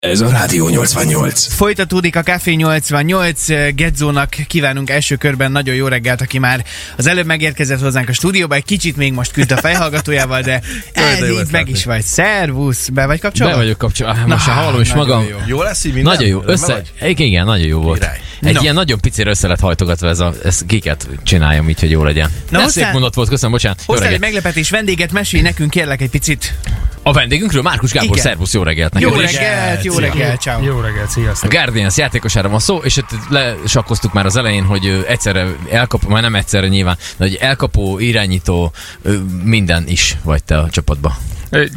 Ez a Rádió 88. Folytatódik a Café 88, Gedzónak kívánunk első körben nagyon jó reggelt, aki már az előbb megérkezett hozzánk a stúdióba, egy kicsit még most küzd a fejhallgatójával, de ez így meg látni. is vagy. Szervusz, be vagy kapcsolva? Be vagyok kapcsolva. Most már hallom is nagyon magam. jó. Jó lesz így minden? Nagyon jó. Össze, igen, igen, nagyon jó volt. Király. Egy No. ilyen nagyon picire össze lett hajtogatva ez a, ez kiket csináljam így, hogy jó legyen. Na, Na, szép mondat volt, köszönöm, bocsánat. Hoztál egy meglepetés vendéget, mesélj nekünk kérlek egy picit. A vendégünkről Márkus Gábor, Igen. szervusz, jó reggelt Jó neked is. reggelt, jó reggelt, ciao. Jó reggelt, A sziasztok! Guardians játékosára van szó, és itt lesakkoztuk már az elején, hogy egyszerre elkapó, már nem egyszerre nyilván, de hogy elkapó, irányító, minden is vagy te a csapatba.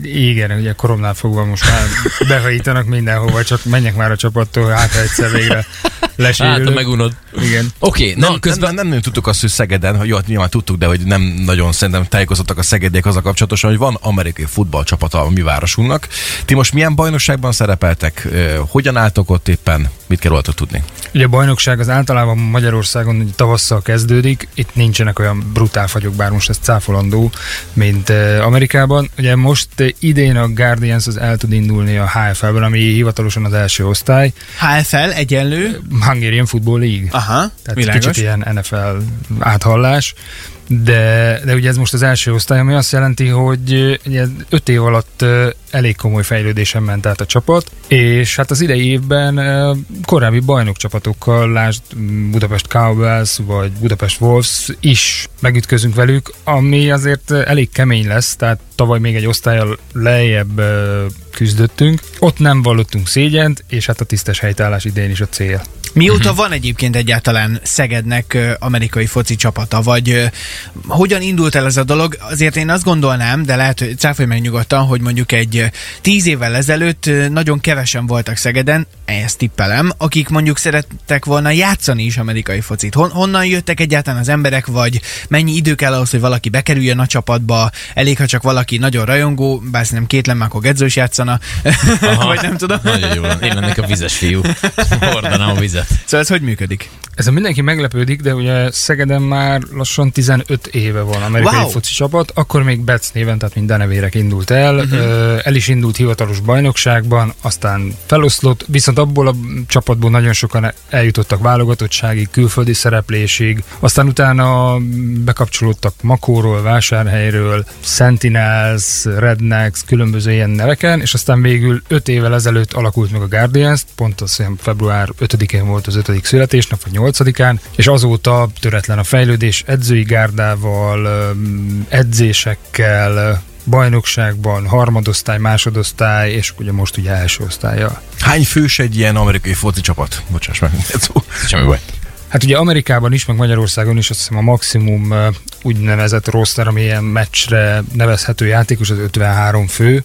Igen, ugye koromnál fogva most már behajítanak mindenhova, csak menjek már a csapattól, hát ha egyszer végre Hát, lesérülök. megunod. Igen. Oké, okay, na Nem, közben... nem, nem, nem tudtuk azt, hogy Szegeden, hogy jó, hát nyilván tudtuk, de hogy nem nagyon szerintem tájékozottak a szegediek az a kapcsolatosan, hogy van amerikai futballcsapata a mi városunknak. Ti most milyen bajnokságban szerepeltek? Hogyan álltok ott éppen? Mit kell rólatok tudni? Ugye a bajnokság az általában Magyarországon tavasszal kezdődik, itt nincsenek olyan brutál fagyok, bár most ez cáfolandó, mint Amerikában. Ugye most eh, idén a Guardians az el tud indulni a HFL-ben, ami hivatalosan az első osztály, HFL egyenlő. Hungarian Football League. Aha, Tehát világos. kicsit ilyen NFL áthallás. De, de ugye ez most az első osztály, ami azt jelenti, hogy ugye öt év alatt elég komoly fejlődésen ment át a csapat, és hát az idei évben korábbi bajnokcsapatokkal, lásd m, Budapest Cowboys vagy Budapest Wolves is megütközünk velük, ami azért elég kemény lesz, tehát tavaly még egy osztályal lejjebb küzdöttünk. Ott nem vallottunk szégyent, és hát a tisztes helytállás idén is a cél. Mióta van egyébként egyáltalán Szegednek amerikai foci csapata, vagy hogyan indult el ez a dolog? Azért én azt gondolnám, de lehet, hogy cáfolj meg nyugodtan, hogy mondjuk egy tíz évvel ezelőtt nagyon kevesen voltak Szegeden, ezt tippelem, akik mondjuk szerettek volna játszani is amerikai focit. Hon- honnan jöttek egyáltalán az emberek, vagy mennyi idő kell ahhoz, hogy valaki bekerüljön a csapatba, elég, ha csak valaki nagyon rajongó, bár nem kétlem, már akkor Gedzó is játszana, vagy nem tudom. Nagyon jó. Én lennék a vizes fiú. Hordanám a vizet. Szóval ez hogy működik? Ez a mindenki meglepődik, de ugye Szegeden már lassan 15 éve van amerikai Wow. foci csapat, akkor még Betsz néven, tehát mint denevérek indult el, uh-huh. el is indult hivatalos bajnokságban, aztán feloszlott, viszont abból a csapatból nagyon sokan eljutottak válogatottságig, külföldi szereplésig, aztán utána bekapcsolódtak Makóról, Vásárhelyről, Sentinels, Rednecks, különböző ilyen neveken, és aztán végül 5 évvel ezelőtt alakult meg a Guardians, pont az olyan február 5-én volt az 5. születésnap, vagy 8-án, és azóta töretlen a fejlődés edzői gárdával, edzésekkel, bajnokságban, harmadosztály, másodosztály, és ugye most ugye első osztálya. Hány fős egy ilyen amerikai foci csapat? Bocsáss meg. Semmi baj. Hát ugye Amerikában is, meg Magyarországon is azt hiszem a maximum úgynevezett roster, ami ilyen meccsre nevezhető játékos, az 53 fő.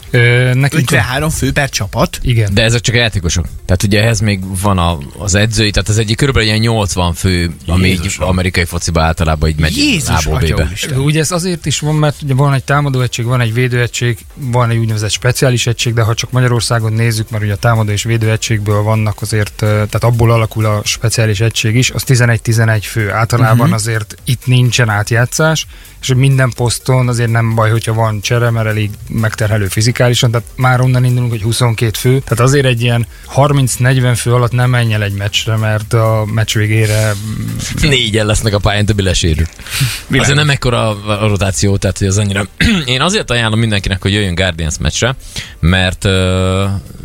Nekünk 53 fő per csapat. Igen. De ezek csak a játékosok. Tehát ugye ehhez még van a, az edzői, tehát az egyik körülbelül ilyen 80 fő, ami így amerikai fociba általában így megy Jézus, lából atya bébe. úristen. Ugye ez azért is van, mert ugye van egy támadóegység, van egy védőegység, van egy úgynevezett speciális egység, de ha csak Magyarországon nézzük, mert ugye a támadó és védőegységből vannak azért, tehát abból alakul a speciális egység is, az 11-11 fő. Általában uh-huh. azért itt nincsen átjátszás, és minden poszton azért nem baj, hogyha van csere, mert elég megterhelő fizikálisan, tehát már onnan indulunk, hogy 22 fő, tehát azért egy ilyen 30-40 fő alatt nem menj el egy meccsre, mert a meccs végére Négyen lesznek a pályán, többi lesérül. Azért nem ekkora a rotáció, tehát hogy az annyira... Én azért ajánlom mindenkinek, hogy jöjjön Guardians meccsre, mert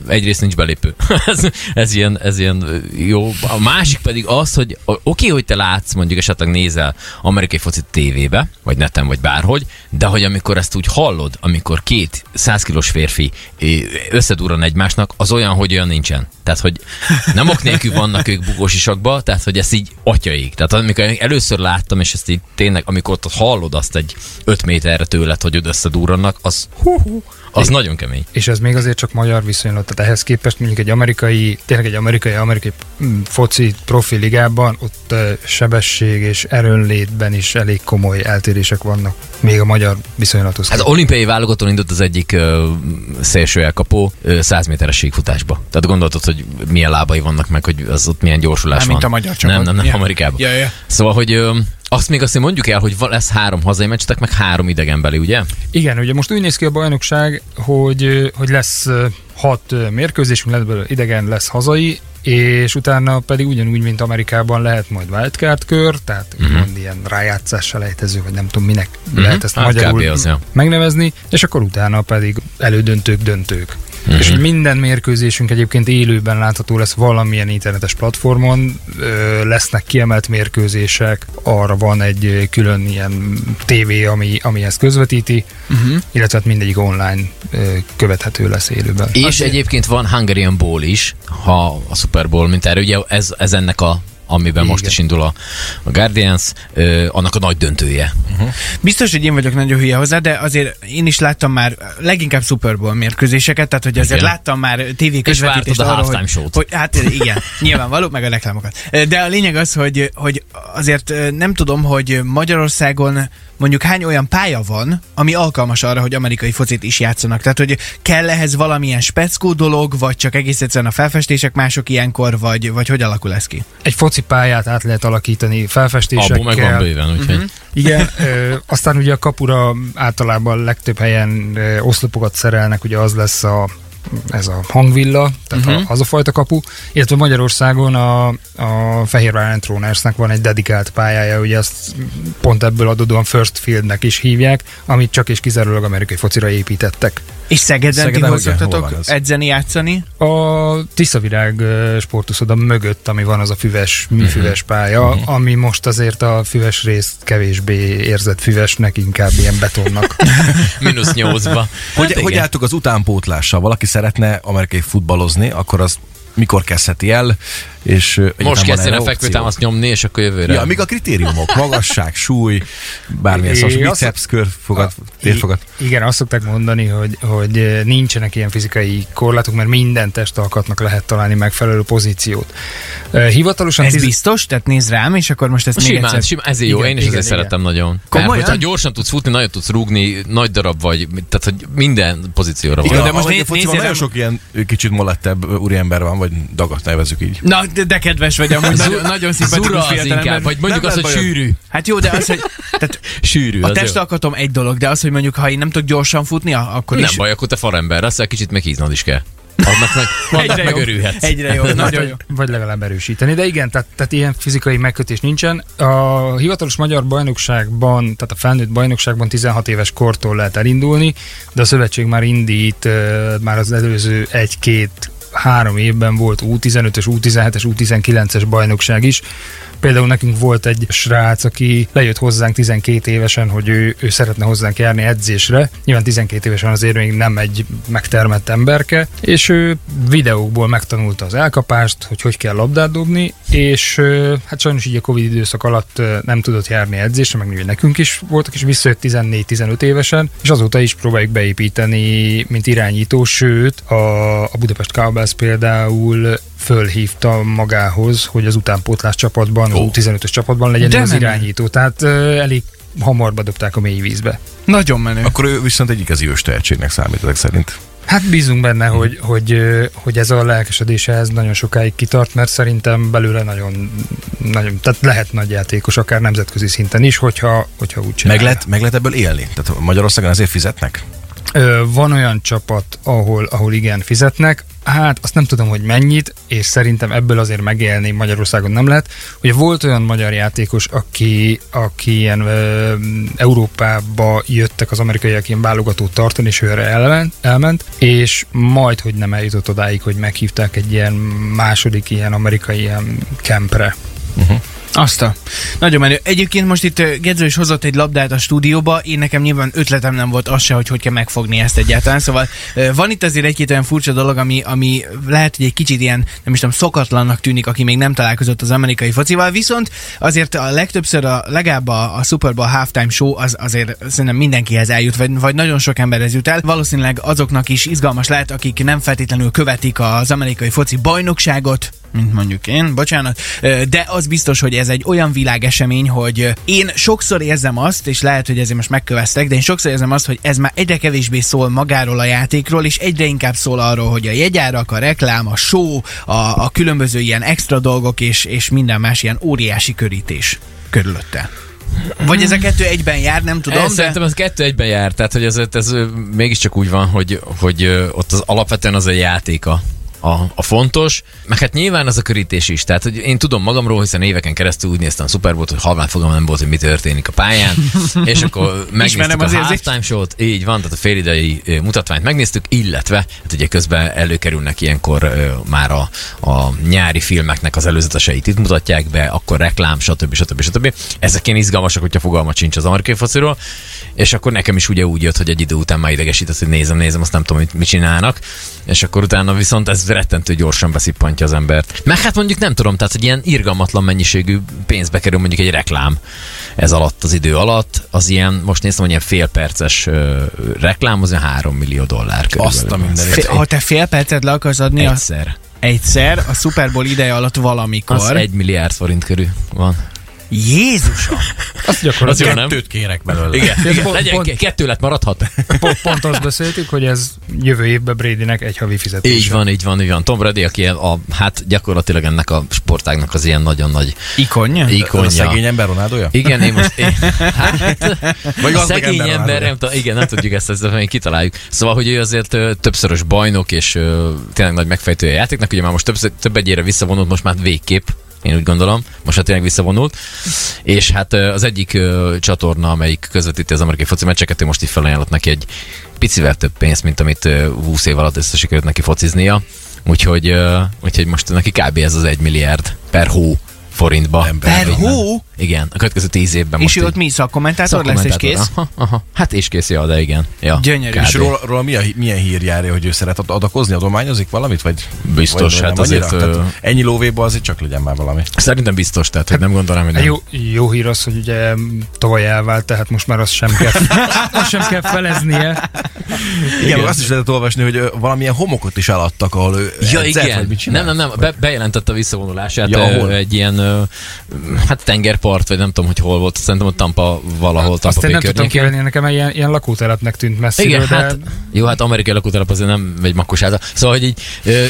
egyrészt nincs belépő. ez, ez, ilyen, ez ilyen jó. A másik pedig az, hogy oké, okay, hogy te látsz, mondjuk esetleg nézel amerikai focit tévébe, vagy neten, vagy bárhogy, de hogy amikor ezt úgy hallod, amikor két 100 kilós férfi ö, összedurran egymásnak, az olyan, hogy olyan nincsen. Tehát, hogy nem ok nélkül vannak ők bugósisakba, tehát, hogy ezt így atyaik. Tehát amikor először láttam, és ezt így tényleg, amikor ott hallod azt egy 5 méterre tőled, hogy ott összedurrannak, az hú, hú, az nagyon kemény. és ez még azért csak magyar viszonylat, tehát ehhez képest mondjuk egy amerikai, tényleg egy amerikai, amerikai mm, foci profi ligában, ott sebesség és erőnlétben is elég komoly eltérések vannak, még a magyar viszonylathoz. Hát az olimpiai válogatón indult az egyik uh, szélső elkapó uh, 100 méteres síkfutásba. Tehát gondoltad, hogy milyen lábai vannak meg, hogy az ott milyen gyorsulás Mármint van. a magyar csapat. Nem, nem, nem, Ja. Amerikában. Ja, ja. Szóval, hogy ö, Azt még azt mondjuk el, hogy lesz három hazai meccsetek, meg három idegenbeli, ugye? Igen, ugye most úgy néz ki a bajnokság, hogy, hogy lesz hat mérkőzésünk, lesz belőle idegen, lesz hazai, és utána pedig ugyanúgy, mint Amerikában lehet majd wildcard kör, tehát uh-huh. mond ilyen rájátszás selejtező, vagy nem tudom minek uh-huh. lehet ezt hát magyarul az, ja. megnevezni, és akkor utána pedig elődöntők, döntők. Uh-huh. És minden mérkőzésünk egyébként élőben látható lesz valamilyen internetes platformon, ö, lesznek kiemelt mérkőzések, arra van egy külön ilyen tévé, ami, ami ezt közvetíti, uh-huh. illetve hát mindegyik online ö, követhető lesz élőben. És Azért... egyébként van Hungarian Bowl is, ha a Super Bowl, mint erre, ugye ez, ez ennek a amiben Igen. most is indul a, a Guardians, ö, annak a nagy döntője. Uh-huh. Biztos, hogy én vagyok nagyon hülye hozzá, de azért én is láttam már leginkább Super Bowl mérkőzéseket, tehát hogy azért igen. láttam már TV közvetítést arra, hogy, hogy, hát igen, nyilvánvaló, meg a reklámokat. De a lényeg az, hogy, hogy azért nem tudom, hogy Magyarországon mondjuk hány olyan pálya van, ami alkalmas arra, hogy amerikai focit is játszanak. Tehát, hogy kell ehhez valamilyen speckó dolog, vagy csak egész egyszerűen a felfestések mások ilyenkor, vagy, vagy hogy alakul ez ki? Egy foci pályát át lehet alakítani felfestésekkel. Abból meg van bőven, úgyhogy... Uh-huh. Igen, ö, aztán ugye a kapura általában legtöbb helyen ö, oszlopokat szerelnek, ugye az lesz a ez a hangvilla, tehát uh-huh. a, az a fajta kapu, illetve Magyarországon a, a Fehérvár Entronersnek van egy dedikált pályája, ugye ezt pont ebből adódóan First Fieldnek is hívják, amit csak és kizárólag amerikai focira építettek. És Szegeden, Szegeden ti hol szoktatok edzeni, játszani? A Tiszavirág sportuszoda mögött, ami van, az a füves, műfüves mhm. pálya, uh-huh. ami most azért a füves részt kevésbé érzett füvesnek, inkább ilyen betonnak. Minusz nyolcba. Hogy, hát hogy álltuk az utánpótlással? Valaki szeretne amerikai futballozni, akkor az mikor kezdheti el, és most kezdjen fekvőtámaszt nyomni, és akkor jövőre. Ja, még a kritériumok, magasság, súly, bármilyen szó, biceps, körfogad, térfogad. Igen, azt szokták mondani, hogy, hogy nincsenek ilyen fizikai korlátok, mert minden testalkatnak lehet találni megfelelő pozíciót. Hivatalosan... Ez tiz... biztos? Tehát nézd rám, és akkor most ezt simán, még egyszer... Simán, ez jó, igen, én is igen, ezért igen. szeretem nagyon. Komolyan? Mert, hogyha gyorsan tudsz futni, nagyon tudsz rúgni, nagy darab vagy, tehát hogy minden pozícióra van. Igen, de most nézd, nézd, nagyon sok ilyen kicsit molettebb úriember van, vagy dagat nevezük így. Na, de, kedves vagy, amúgy nagyon, nagyon szimpatikus fiatalember. Vagy mondjuk azt, hogy sűrű. Hát jó, de az, hogy tehát sűrű. A testalkatom egy dolog, de az, hogy mondjuk, ha én nem tudok gyorsan futni, akkor nem is... baj, akkor te farember, azt kicsit meghíznod is kell. Annak meg, Egyre meg örülhetsz. Egyre jobb, nagyon jó. Vagy legalább erősíteni. De igen, tehát, tehát ilyen fizikai megkötés nincsen. A hivatalos magyar bajnokságban, tehát a felnőtt bajnokságban 16 éves kortól lehet elindulni, de a szövetség már indít már az előző egy-két három évben volt U15-ös, U17-es, U19-es bajnokság is, Például nekünk volt egy srác, aki lejött hozzánk 12 évesen, hogy ő, ő szeretne hozzánk járni edzésre. Nyilván 12 évesen azért még nem egy megtermett emberke, és ő videókból megtanulta az elkapást, hogy hogy kell labdát dobni, és hát sajnos így a Covid időszak alatt nem tudott járni edzésre, meg nekünk is voltak, és visszajött 14-15 évesen, és azóta is próbáljuk beépíteni, mint irányító, sőt, a, a Budapest Cowboys például fölhívta magához, hogy az utánpótlás csapatban, oh. a 15 ös csapatban legyen De az menő. irányító. Tehát elég hamar bedobták a mély vízbe. Nagyon menő. Akkor ő viszont egy igazi ős tehetségnek számít ezek szerint. Hát bízunk benne, hmm. hogy, hogy, hogy ez a lelkesedése ez nagyon sokáig kitart, mert szerintem belőle nagyon, nagyon tehát lehet nagy játékos, akár nemzetközi szinten is, hogyha, hogyha úgy csinálja. Meg lehet, meg lehet ebből élni? Tehát Magyarországon azért fizetnek? Van olyan csapat, ahol, ahol igen fizetnek, hát azt nem tudom, hogy mennyit, és szerintem ebből azért megélni Magyarországon nem lehet. Ugye volt olyan magyar játékos, aki, aki ilyen ö, Európába jöttek az amerikaiak ilyen válogatót tartani, és ő erre elment, elment, és majd, hogy nem eljutott odáig, hogy meghívták egy ilyen második ilyen amerikai ilyen kempre. Uh-huh. Azt a. Nagyon menő. Egyébként most itt Gedző is hozott egy labdát a stúdióba, én nekem nyilván ötletem nem volt az se, hogy hogy kell megfogni ezt egyáltalán. Szóval van itt azért egy-két olyan furcsa dolog, ami, ami lehet, hogy egy kicsit ilyen, nem is tudom, szokatlannak tűnik, aki még nem találkozott az amerikai focival, viszont azért a legtöbbször a, legalább a, a Super Bowl halftime show az azért szerintem mindenkihez eljut, vagy, vagy nagyon sok emberhez jut el. Valószínűleg azoknak is izgalmas lehet, akik nem feltétlenül követik az amerikai foci bajnokságot, mint mondjuk én, bocsánat, de az biztos, hogy ez egy olyan világesemény, hogy én sokszor érzem azt, és lehet, hogy ezért most megköveztek, de én sokszor érzem azt, hogy ez már egyre kevésbé szól magáról a játékról, és egyre inkább szól arról, hogy a jegyárak, a reklám, a show, a, a különböző ilyen extra dolgok, és, és minden más ilyen óriási körítés körülötte. Vagy ez a kettő egyben jár, nem tudom, Ez, de... Szerintem ez kettő egyben jár, tehát hogy ez, ez mégiscsak úgy van, hogy, hogy ott az alapvetően az a játéka a, a fontos, meg hát nyilván az a körítés is. Tehát, hogy én tudom magamról, hiszen éveken keresztül úgy néztem a Super Bowl-t, hogy halvány fogalmam nem volt, hogy mi történik a pályán, és akkor megnéztük az a halftime show-t, így van, tehát a félidei mutatványt megnéztük, illetve hát ugye közben előkerülnek ilyenkor ö, már a, a nyári filmeknek az előzeteseit itt mutatják be, akkor reklám, stb. stb. stb. Ezek ilyen izgalmasak, hogyha fogalma sincs az amerikai fociról, és akkor nekem is ugye úgy jött, hogy egy idő után már idegesített, hogy nézem, nézem, azt nem tudom, mit, mit csinálnak, és akkor utána viszont ez rettentő gyorsan beszippantja az embert. Meg hát mondjuk nem tudom, tehát hogy ilyen irgalmatlan mennyiségű pénzbe kerül mondjuk egy reklám ez alatt az idő alatt, az ilyen, most néztem, hogy ilyen félperces reklám, az ilyen 3 millió dollár körülbelül. Azt a mindenit. Ha te fél percet le akarsz adni a, Egyszer. egyszer, a Super Bowl ideje alatt valamikor. Az egy milliárd forint körül van. Jézusom! Azt gyakorlatilag Az jó, nem? Kettőt kérek belőle. Igen, igen. pont- legyen, pont- kettő lett maradhat. pont, pont azt beszéltük, hogy ez jövő évben Bradynek egy havi fizetés. Így van, így van, így van. Tom Brady, aki a, hát gyakorlatilag ennek a sportágnak az ilyen nagyon nagy Ikonja? A ikonja. szegény ember Ronaldoja? Igen, én most... Én, hát, Vagy szegény ember ember, nem tudom, igen, nem tudjuk ezt, ezt még kitaláljuk. Szóval, hogy ő azért többszörös bajnok, és tényleg nagy megfejtője a játéknak, ugye már most több, több egyére visszavonult, most már végképp én úgy gondolom, most hát tényleg visszavonult. És hát az egyik ö, csatorna, amelyik közvetíti az amerikai foci meccseket, ő most így felajánlott neki egy picivel több pénzt, mint amit ö, 20 év alatt össze sikerült neki fociznia. Úgyhogy, ö, úgyhogy most neki kb. ez az egy milliárd per hó forintba. Per hó? Igen, a következő tíz évben És most ő ott mi szakkommentátor lesz és kész? Aha, aha. Hát és kész, ja, de igen. Ja, Gyönyörű. kb. És róla, róla mi a, milyen hír járja, hogy ő szeret ad- adakozni, adományozik valamit? Vagy, Biztos, vagy hát nem annyira? azért, ö- Tehát ennyi lóvéba azért csak legyen már valami. Szerintem biztos, tehát hogy nem gondolom, hogy nem. Jó, jó hír az, hogy ugye tavaly elvált, tehát most már azt sem kell, azt sem kell feleznie. Igen, Igen. azt is lehetett olvasni, hogy valamilyen homokot is eladtak, ahol ő Ja, edzett, igen. vagy mit nem, nem, nem. Be, bejelentette a visszavonulását Ja, ja, hol? egy ilyen, hát tengerpart, vagy nem tudom, hogy hol volt. Szerintem ott Tampa valahol, Tampa Azt én nem tudtam kivenni, nekem ilyen, ilyen lakótelepnek tűnt messziről, Igen, de hát, jó, hát amerikai lakótelep azért nem egy makkos által. Szóval, hogy így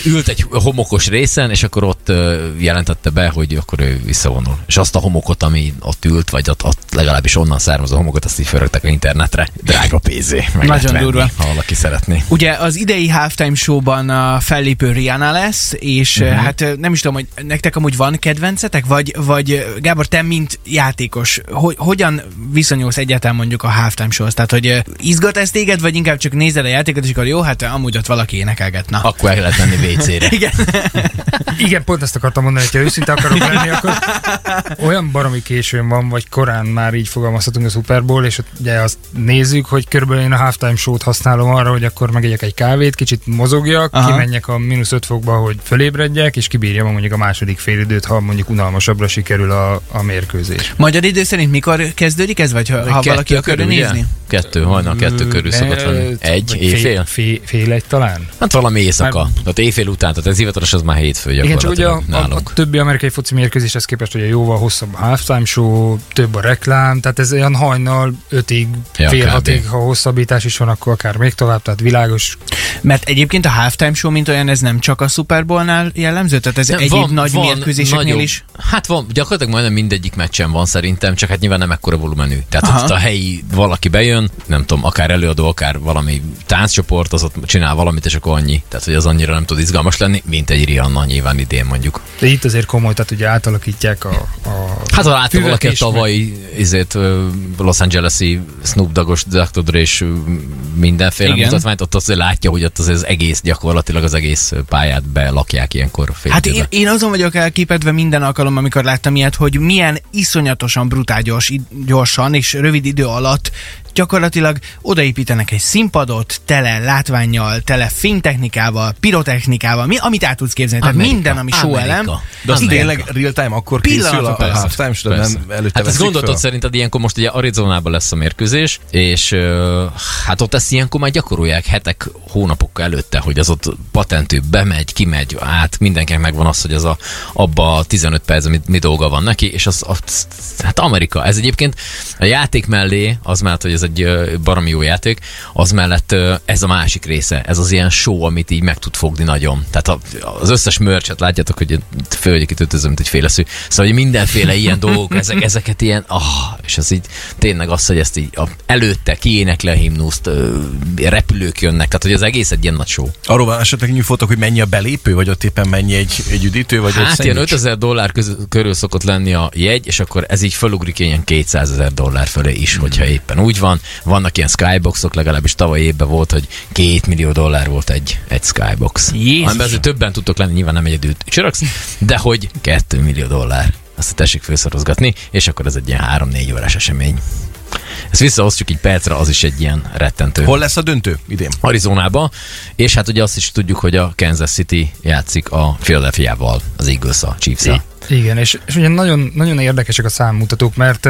ült egy homokos részen, és akkor ott jelentette be, hogy akkor ő visszavonul. És azt a homokot, ami ott ült, vagy ott, ott legalábbis onnan származó homokot, azt így fölögtek a internetre. Drága pénzé. Nagyon venni, durva. Ha valaki szeretné. Ugye az idei halftime showban a fellépő Rihanna lesz, és uh-huh. hát nem is tudom, hogy nektek amúgy van kedvencetek, vagy, vagy Gábor, te mint játékos, hogy, hogyan viszonyulsz egyáltalán mondjuk a halftime showhoz? Tehát, hogy izgat ez téged, vagy inkább csak nézed a játékot, és akkor jó, hát amúgy ott valaki énekelgetna. Akkor el lehet menni WC-re. Igen. igen, pont ezt akartam mondani, hogy ha őszinte akarok lenni, akkor olyan baromi későn van, vagy korán már így fogalmazhatunk a Super Bowl, és ott ugye azt nézzük, hogy körülbelül én a halftime show-t használom arra, hogy akkor megegyek egy kávét, kicsit mozogjak. Aha. kimenjek a mínusz 5 fokba, hogy fölébredjek, és kibírjam mondjuk a második félidőt, ha mondjuk unalmasabbra sikerül a, a mérkőzés. Magyar idő szerint mikor kezdődik ez, vagy ha, ha valaki akarja körül, ugye? nézni? Kettő, hajnal kettő körül szokott lenni. Egy, éjfél? Fél, egy talán? Hát valami éjszaka. Már- Tehát éjfél után, tehát ez hivatalos, az már hétfő Igen, csak ugye a, a, többi amerikai foci mérkőzéshez képest ugye jóval hosszabb a halftime show, több a reklám, tehát ez olyan hajnal ötig, Ja, fél kb. hatig, ha hosszabbítás is van, akkor akár még tovább, tehát világos. Mert egyébként a halftime show, mint olyan, ez nem csak a Super Bowl-nál jellemző, tehát ez Nem, egyéb nagy mérkőzéseknél nagyobb- is. Hát van, gyakorlatilag majdnem mindegyik meccsen van szerintem, csak hát nyilván nem ekkora volumenű. Tehát Aha. ott a helyi valaki bejön, nem tudom, akár előadó, akár valami tánccsoport, az ott csinál valamit, és akkor annyi. Tehát, hogy az annyira nem tud izgalmas lenni, mint egy Rihanna nyilván idén mondjuk. De itt azért komoly, tehát ugye átalakítják a, a Hát ha látta valaki a tavalyi izét, Los Angeles-i Snoop Dogg-os Dr. Dre és mindenféle Igen. Mutatványt, ott azért látja, hogy ott az, az egész, gyakorlatilag az egész pályát belakják ilyenkor fél Hát én, én azon vagyok elképedve minden alkalom, amikor láttam ilyet, hogy milyen iszonyatosan brutál gyors, gyorsan és rövid idő alatt gyakorlatilag odaépítenek egy színpadot, tele látványjal, tele fénytechnikával, pirotechnikával, mi, amit át tudsz képzelni. Tehát Amerika. minden, ami show elem. De az tényleg real time akkor készül a, halftime Persze. nem előtte Hát ezt gondoltad szerinted ilyenkor most ugye Arizonában lesz a mérkőzés, és hát ott ezt ilyenkor már gyakorolják hetek, hónapok előtte, hogy az ott patentő bemegy, kimegy, át, mindenkinek megvan az, hogy az a, abba a 15 perc, mi, mi dolga van neki, és az, az, hát Amerika, ez egyébként a játék mellé, az mellett, hogy ez ez egy baromi jó játék, az mellett ez a másik része, ez az ilyen show, amit így meg tud fogni nagyon. Tehát az összes mörcset látjátok, hogy fölgyek itt ötözöm, mint egy féleszű. Szóval, hogy mindenféle ilyen dolgok, ezek, ezeket ilyen, ah, és ez így tényleg az, hogy ezt így a, előtte kiénekli a himnuszt, repülők jönnek, tehát hogy az egész egy ilyen nagy show. Arról van esetleg nyújtótok, hogy mennyi a belépő, vagy ott éppen mennyi egy, egy üdítő, vagy egy Hát ilyen szendvics? 5000 dollár köz, körül szokott lenni a jegy, és akkor ez így fölugrik ilyen 200 ezer dollár fölé is, hogyha éppen úgy van. Vannak ilyen skyboxok, legalábbis tavaly évben volt, hogy 2 millió dollár volt egy, egy skybox. Amiben azért többen tudtok lenni, nyilván nem egyedül csöröksz, de hogy 2 millió dollár. Azt tessék felszorozgatni, és akkor ez egy ilyen 3-4 órás esemény. Ezt visszaosztjuk egy percre, az is egy ilyen rettentő. Hol lesz a döntő idén? Arizonába, és hát ugye azt is tudjuk, hogy a Kansas City játszik a Philadelphia-val, az eagles a chiefs -a. Igen, és, és ugye nagyon, nagyon érdekesek a számmutatók, mert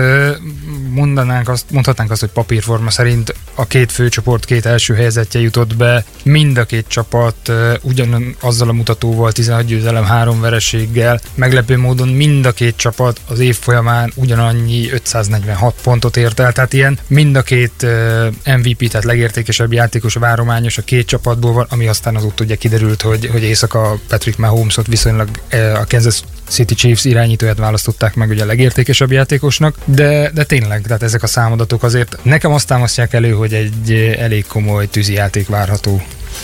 mondanánk azt, mondhatnánk azt, hogy papírforma szerint a két főcsoport két első helyzetje jutott be, mind a két csapat ö, ugyan azzal a mutatóval, 16 győzelem, három vereséggel, meglepő módon mind a két csapat az év folyamán ugyanannyi 546 pontot ért el, tehát ilyen mind a két MVP, tehát legértékesebb játékos, várományos a két csapatból van, ami aztán azóta ugye kiderült, hogy, hogy éjszaka Patrick Mahomesot viszonylag a Kansas City Chiefs irányítóját választották meg ugye a legértékesebb játékosnak, de, de tényleg, tehát ezek a számadatok azért nekem azt támasztják elő, hogy egy elég komoly tűzijáték várható.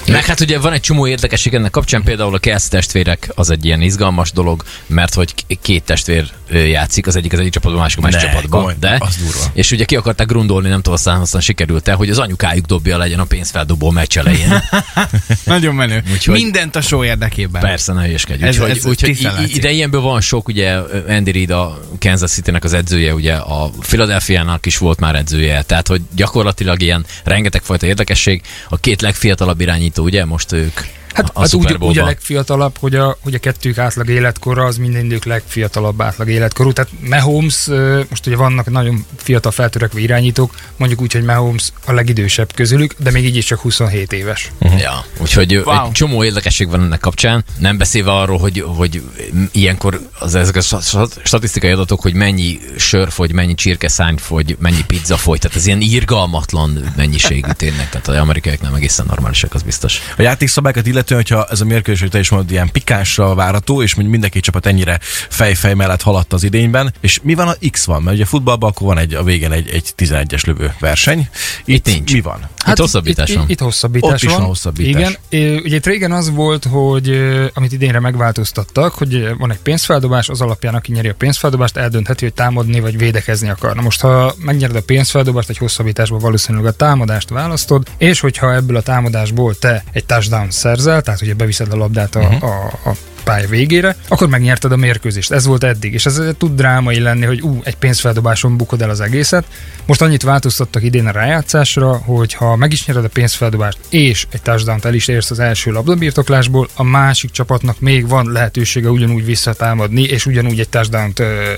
Meg hát ugye van egy csomó érdekesség ennek kapcsán, például a Kelsey testvérek az egy ilyen izgalmas dolog, mert hogy két testvér játszik, az egyik az egyik csapatban, a másik a másik Ne, csapatban. komoly, de, az durva. És ugye ki akarták grundolni, nem tudom, aztán, aztán sikerült el, hogy az anyukájuk dobja legyen a pénzfeldobó meccs elején. Nagyon menő. Úgyhogy- Mindent a show érdekében. Persze, ne hülyeskedj. Ez- Úgyhogy, ez úgyhogy ide ilyenből van sok, ugye Andy Reid a Kansas City-nek az edzője, ugye a Philadelphia-nak is volt már edzője, tehát hogy gyakorlatilag ilyen rengeteg fajta érdekesség. A két legfiatalabb irányító, ugye? Most ők Hát, a hát úgy, úgy a legfiatalabb, hogy a, hogy a kettők átlag életkora az minden idők legfiatalabb átlag életkorú. Tehát Mahomes, most ugye vannak nagyon fiatal feltörekvő irányítók, mondjuk úgy, hogy Mahomes a legidősebb közülük, de még így is csak 27 éves. Ja, úgyhogy wow. Egy csomó érdekesség van ennek kapcsán. Nem beszélve arról, hogy, hogy ilyenkor az, ezek a sta- statisztikai adatok, hogy mennyi sör fogy, mennyi csirkeszány fogy, mennyi pizza fogy. Tehát ez ilyen irgalmatlan mennyiségű tényleg. Tehát az amerikaiak nem egészen normálisak, az biztos. A játékszabályokat illetően, hogyha ez a mérkőzés, hogy te is mondod, ilyen pikánsra várható, és mindenki csapat ennyire fej-fej mellett haladt az idényben, és mi van, a X van? Mert ugye futballban akkor van egy, a végén egy, egy 11-es lövő verseny. Itt nincs. Mi van? Hát hosszabbítás itt, van. Itt, itt hosszabbítás Ott is van hosszabbítás. Igen. Ugye itt régen az volt, hogy amit idénre megváltoztattak, hogy van egy pénzfeldobás, az alapján aki nyeri a pénzfeldobást, eldöntheti, hogy támadni vagy védekezni akar. Na most, ha megnyered a pénzfeldobást, egy hosszabbításban valószínűleg a támadást választod, és hogyha ebből a támadásból te egy touchdown szerzel, tehát ugye beviszed a labdát a, uh-huh. a, a pálya végére, akkor megnyerted a mérkőzést. Ez volt eddig, és ez tud drámai lenni, hogy ú, egy pénzfeldobáson bukod el az egészet. Most annyit változtattak idén a rájátszásra, hogy ha meg is nyered a pénzfeldobást, és egy touchdown el is érsz az első labdabirtoklásból, a másik csapatnak még van lehetősége ugyanúgy visszatámadni, és ugyanúgy egy touchdown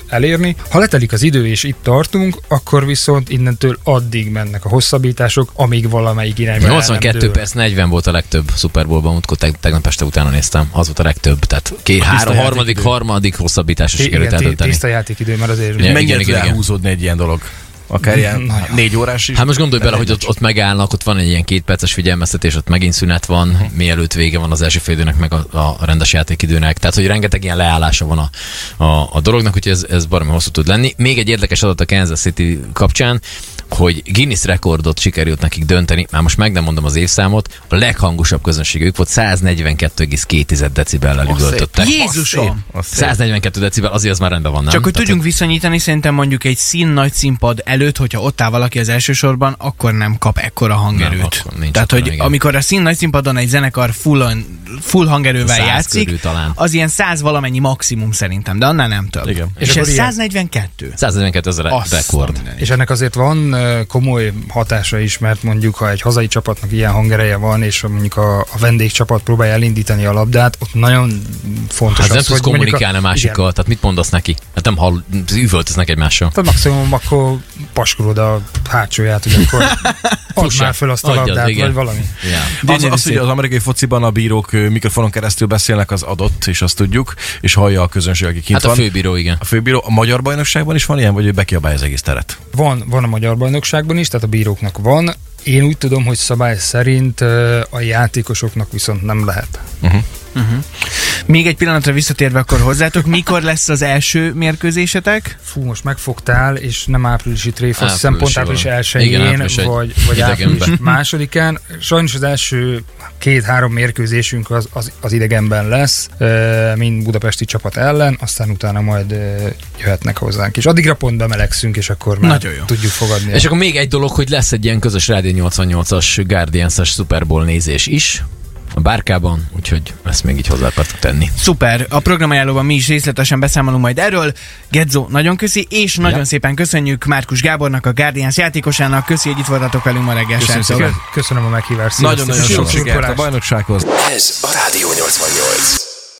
elérni. Ha letelik az idő, és itt tartunk, akkor viszont innentől addig mennek a hosszabbítások, amíg valamelyik irányba el nem 82 dől. perc 40 volt a legtöbb Super Bowl-ban, múltkor teg- tegnap este utána néztem, az volt a legtöbb. Tehát két, három, harmadik, harmadik hosszabbításra sikerült eldönteni. tiszta játékidő, mert azért Igen, Mennyire igen, igen. elhúzódni egy ilyen dolog? Akár ilyen Nagyon. négy órás is? Hát most gondolj bele, hogy ott, ott megállnak, ott van egy ilyen két perces figyelmeztetés, ott megint szünet van, Mhm. mielőtt vége van az első félidőnek, meg a, a rendes játékidőnek. Tehát, hogy rengeteg ilyen leállása van a, a, a dolognak, úgyhogy ez, ez baromi hosszú tud lenni. Még egy érdekes adat a Kansas City kapcsán, hogy Guinness rekordot sikerült nekik dönteni, már most meg nem mondom az évszámot, a leghangosabb közönségük volt 142,2 decibellel üvöltöttek. Jézusom! Az szép. 142 decibel, azért az már rendben van, nem? Csak hogy Tehát, tudjunk viszonyítani, szerintem mondjuk egy szín nagy színpad előtt, hogyha ott áll valaki az első sorban, akkor nem kap ekkora hangerőt. Nem, akkor nincs Tehát, hogy igen. amikor a szín nagy színpadon egy zenekar full, full hangerővel 100 játszik, talán. az ilyen 100 valamennyi maximum szerintem, de annál nem több. Igen. És, És ez akkor ilyen- 142. 142 ezer Azt rekord. a. És ennek azért van komoly hatása is, mert mondjuk, ha egy hazai csapatnak ilyen hangereje van, és mondjuk a, a vendégcsapat próbálja elindítani a labdát, ott nagyon fontos Hát az, nem tudsz kommunikálni a másikkal, Igen, tehát mit mondasz neki? Hát nem hall, üvöltöznek egymással. tehát maximum akkor paskolod a hátsóját, hogy akkor add már fel azt a Adjad, labdát, igen. vagy valami. Ja. Az, az, hogy az amerikai fociban a bírók mikrofonon keresztül beszélnek, az adott, és azt tudjuk, és hallja a közönség, aki kint Hát a van. főbíró, igen. A főbíró, a magyar bajnokságban is van ilyen, vagy ő bekiabálja az egész teret? Van, van a magyar bajnokságban is, tehát a bíróknak van. Én úgy tudom, hogy szabály szerint a játékosoknak viszont nem lehet. Még egy pillanatra visszatérve akkor hozzátok, mikor lesz az első mérkőzésetek? Fú, most megfogtál, és nem áprilisi tréfa, azt hiszem pont április Áprilisi van. 1 Igen, április egy vagy, vagy április másodikán. Sajnos az első két-három mérkőzésünk az, az, az idegenben lesz, mind budapesti csapat ellen, aztán utána majd jöhetnek hozzánk. És addigra pont bemelegszünk, és akkor már Nagyon jó. tudjuk fogadni. És akkor még egy dolog, hogy lesz egy ilyen közös Rádió 88-as Guardians-es Super Bowl nézés is a bárkában, úgyhogy ezt még így hozzá akartuk tenni. Szuper, a programajánlóban mi is részletesen beszámolunk majd erről. Gedzo, nagyon köszi, és nagyon Ja. szépen köszönjük Márkus Gábornak, a Guardians játékosának. Köszi, hogy itt voltatok velünk ma reggel. Szépen. Köszönöm a meghívást. Nagyon-nagyon sok sikert a bajnoksághoz. Ez a Rádió 88.